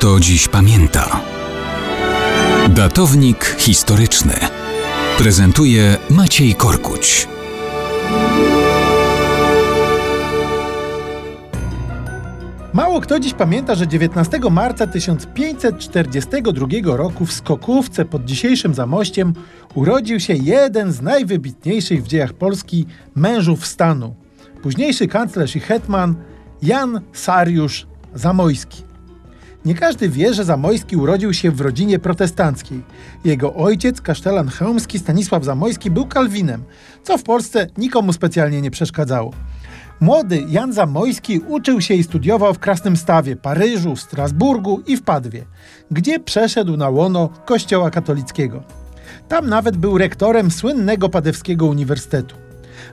kto dziś pamięta. Datownik historyczny prezentuje Maciej Korkuć. Mało kto dziś pamięta, że 19 marca 1542 roku w Skokówce pod dzisiejszym Zamościem urodził się jeden z najwybitniejszych w dziejach Polski mężów stanu. Późniejszy kanclerz i hetman Jan Sariusz Zamojski. Nie każdy wie, że Zamojski urodził się w rodzinie protestanckiej. Jego ojciec, kasztelan chełmski Stanisław Zamojski, był kalwinem, co w Polsce nikomu specjalnie nie przeszkadzało. Młody Jan Zamojski uczył się i studiował w Krasnym Stawie, Paryżu, Strasburgu i w Padwie, gdzie przeszedł na łono Kościoła katolickiego. Tam nawet był rektorem słynnego Padewskiego Uniwersytetu.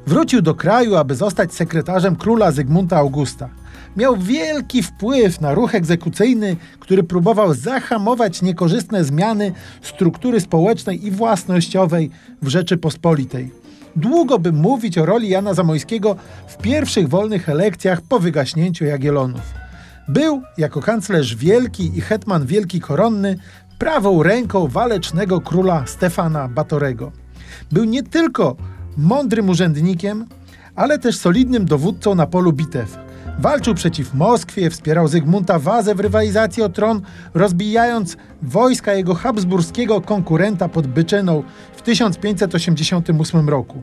Wrócił do kraju, aby zostać sekretarzem króla Zygmunta Augusta. Miał wielki wpływ na ruch egzekucyjny, który próbował zahamować niekorzystne zmiany struktury społecznej i własnościowej w Rzeczypospolitej. Długo by mówić o roli Jana Zamojskiego w pierwszych wolnych elekcjach po wygaśnięciu Jagiellonów. Był, jako kanclerz wielki i hetman wielki koronny, prawą ręką walecznego króla Stefana Batorego. Był nie tylko mądrym urzędnikiem, ale też solidnym dowódcą na polu bitew. Walczył przeciw Moskwie, wspierał Zygmunta Wazę w rywalizacji o tron, rozbijając wojska jego habsburskiego konkurenta pod Byczyną w 1588 roku.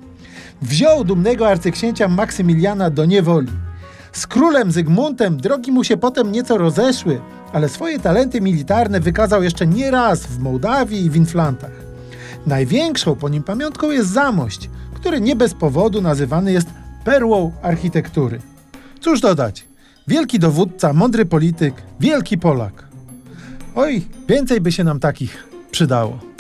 Wziął dumnego arcyksięcia Maksymiliana do niewoli. Z królem Zygmuntem drogi mu się potem nieco rozeszły, ale swoje talenty militarne wykazał jeszcze nie raz w Mołdawii i w Inflantach. Największą po nim pamiątką jest Zamość, który nie bez powodu nazywany jest perłą architektury. Cóż dodać? Wielki dowódca, mądry polityk, wielki Polak. Oj, więcej by się nam takich przydało.